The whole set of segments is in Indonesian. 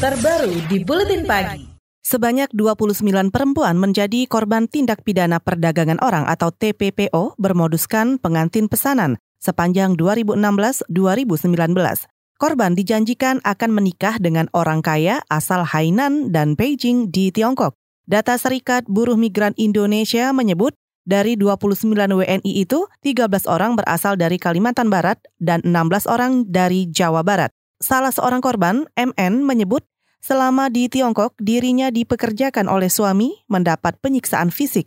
terbaru di Buletin Pagi. Sebanyak 29 perempuan menjadi korban tindak pidana perdagangan orang atau TPPO bermoduskan pengantin pesanan sepanjang 2016-2019. Korban dijanjikan akan menikah dengan orang kaya asal Hainan dan Beijing di Tiongkok. Data Serikat Buruh Migran Indonesia menyebut dari 29 WNI itu, 13 orang berasal dari Kalimantan Barat dan 16 orang dari Jawa Barat. Salah seorang korban, MN, menyebut selama di Tiongkok dirinya dipekerjakan oleh suami mendapat penyiksaan fisik.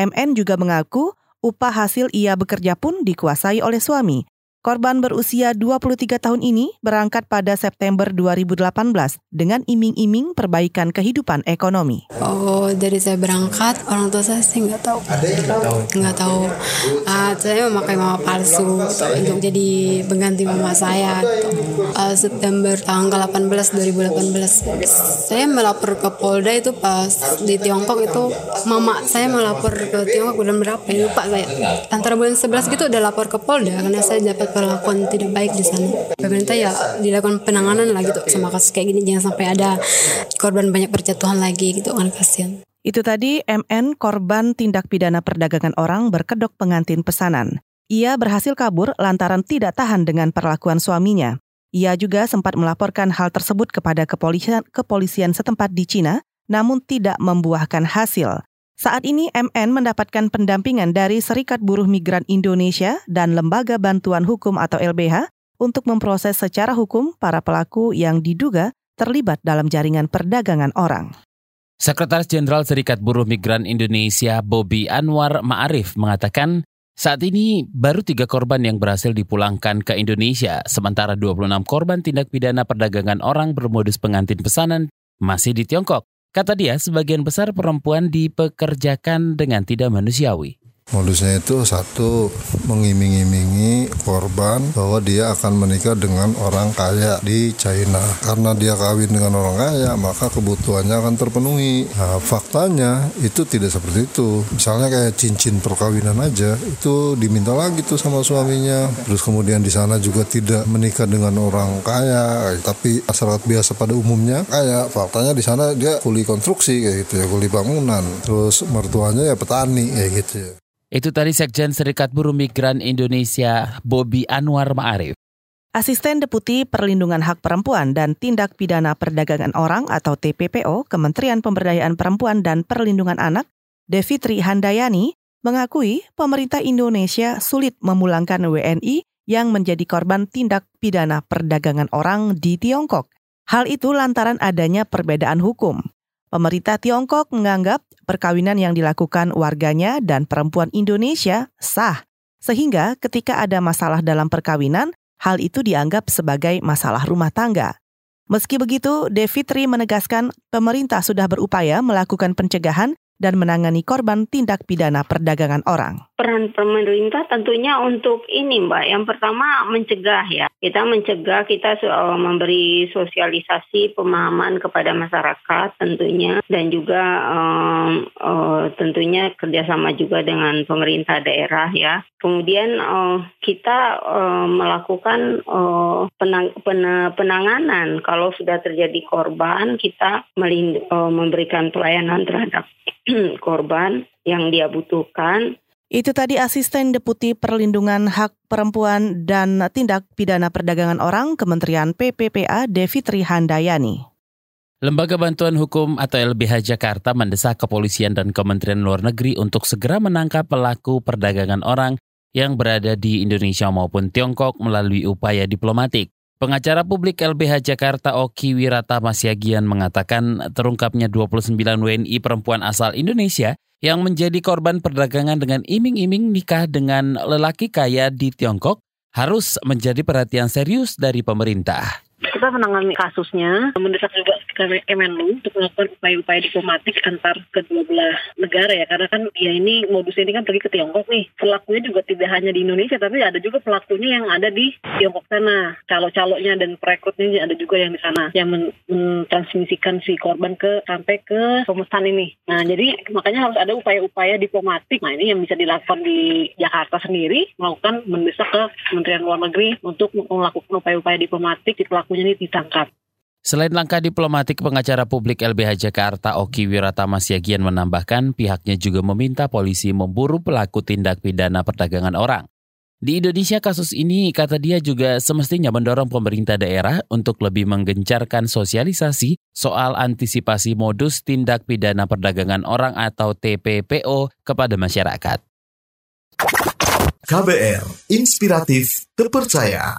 MN juga mengaku upah hasil ia bekerja pun dikuasai oleh suami. Korban berusia 23 tahun ini berangkat pada September 2018 dengan iming-iming perbaikan kehidupan ekonomi. Oh, dari saya berangkat, orang tua saya sih nggak tahu. Nggak tahu. Uh, saya memakai mama palsu untuk jadi pengganti mama saya. Uh, September tanggal 18 2018, saya melapor ke Polda itu pas di Tiongkok itu mama saya melapor ke Tiongkok bulan berapa ya lupa saya. Antara bulan 11 gitu udah lapor ke Polda karena saya dapat perlakuan tidak baik di sana. Pemerintah ya dilakukan penanganan lah gitu sama kasus kayak gini jangan sampai ada korban banyak berjatuhan lagi gitu kan kasihan. Itu tadi MN korban tindak pidana perdagangan orang berkedok pengantin pesanan. Ia berhasil kabur lantaran tidak tahan dengan perlakuan suaminya. Ia juga sempat melaporkan hal tersebut kepada kepolisian, kepolisian setempat di Cina, namun tidak membuahkan hasil. Saat ini MN mendapatkan pendampingan dari Serikat Buruh Migran Indonesia dan Lembaga Bantuan Hukum atau LBH untuk memproses secara hukum para pelaku yang diduga terlibat dalam jaringan perdagangan orang. Sekretaris Jenderal Serikat Buruh Migran Indonesia Bobby Anwar Ma'arif mengatakan saat ini baru tiga korban yang berhasil dipulangkan ke Indonesia, sementara 26 korban tindak pidana perdagangan orang bermodus pengantin pesanan masih di Tiongkok. Kata dia, sebagian besar perempuan dipekerjakan dengan tidak manusiawi. Modusnya itu satu mengiming-imingi korban bahwa dia akan menikah dengan orang kaya di China. Karena dia kawin dengan orang kaya, maka kebutuhannya akan terpenuhi. Nah, faktanya itu tidak seperti itu. Misalnya kayak cincin perkawinan aja itu diminta lagi tuh sama suaminya. Terus kemudian di sana juga tidak menikah dengan orang kaya, tapi masyarakat biasa pada umumnya kaya. Faktanya di sana dia kuli konstruksi kayak gitu ya, kuli bangunan. Terus mertuanya ya petani kayak gitu ya. Itu tadi Sekjen Serikat Buruh Migran Indonesia Bobby Anwar Ma'arif. Asisten Deputi Perlindungan Hak Perempuan dan Tindak Pidana Perdagangan Orang atau TPPO Kementerian Pemberdayaan Perempuan dan Perlindungan Anak, Devitri Handayani, mengakui pemerintah Indonesia sulit memulangkan WNI yang menjadi korban tindak pidana perdagangan orang di Tiongkok. Hal itu lantaran adanya perbedaan hukum. Pemerintah Tiongkok menganggap perkawinan yang dilakukan warganya dan perempuan Indonesia sah, sehingga ketika ada masalah dalam perkawinan, hal itu dianggap sebagai masalah rumah tangga. Meski begitu, Devitri menegaskan pemerintah sudah berupaya melakukan pencegahan dan menangani korban tindak pidana perdagangan orang. Peran pemerintah tentunya untuk ini Mbak. Yang pertama mencegah ya. Kita mencegah, kita uh, memberi sosialisasi pemahaman kepada masyarakat tentunya. Dan juga um, uh, tentunya kerjasama juga dengan pemerintah daerah ya. Kemudian uh, kita uh, melakukan uh, penang, pen, penanganan. Kalau sudah terjadi korban, kita melind, uh, memberikan pelayanan terhadap korban yang dia butuhkan. Itu tadi asisten Deputi Perlindungan Hak Perempuan dan Tindak Pidana Perdagangan Orang Kementerian PPPA Devitri Handayani. Lembaga Bantuan Hukum atau LBH Jakarta mendesak kepolisian dan Kementerian Luar Negeri untuk segera menangkap pelaku perdagangan orang yang berada di Indonesia maupun Tiongkok melalui upaya diplomatik. Pengacara publik LBH Jakarta Oki Wirata Masyagian mengatakan terungkapnya 29 WNI perempuan asal Indonesia yang menjadi korban perdagangan dengan iming-iming nikah dengan lelaki kaya di Tiongkok harus menjadi perhatian serius dari pemerintah. Kita menangani kasusnya, mendesak juga Kemenlu untuk melakukan upaya-upaya diplomatik antar kedua belah negara ya, karena kan ya ini modus ini kan pergi ke Tiongkok nih. Pelakunya juga tidak hanya di Indonesia, tapi ada juga pelakunya yang ada di Tiongkok sana. Calo-calonya dan perekrutnya ada juga yang di sana yang men mentransmisikan si korban ke sampai ke pemesan ini. Nah, jadi makanya harus ada upaya-upaya diplomatik. Nah, ini yang bisa dilakukan di Jakarta sendiri, melakukan mendesak ke Kementerian Luar Negeri untuk melakukan upaya-upaya diplomatik di pelakunya ini ditangkap. Selain langkah diplomatik, pengacara publik LBH Jakarta Oki Wiratama Siagian menambahkan pihaknya juga meminta polisi memburu pelaku tindak pidana perdagangan orang. Di Indonesia kasus ini kata dia juga semestinya mendorong pemerintah daerah untuk lebih menggencarkan sosialisasi soal antisipasi modus tindak pidana perdagangan orang atau TPPO kepada masyarakat. KBR, inspiratif, terpercaya.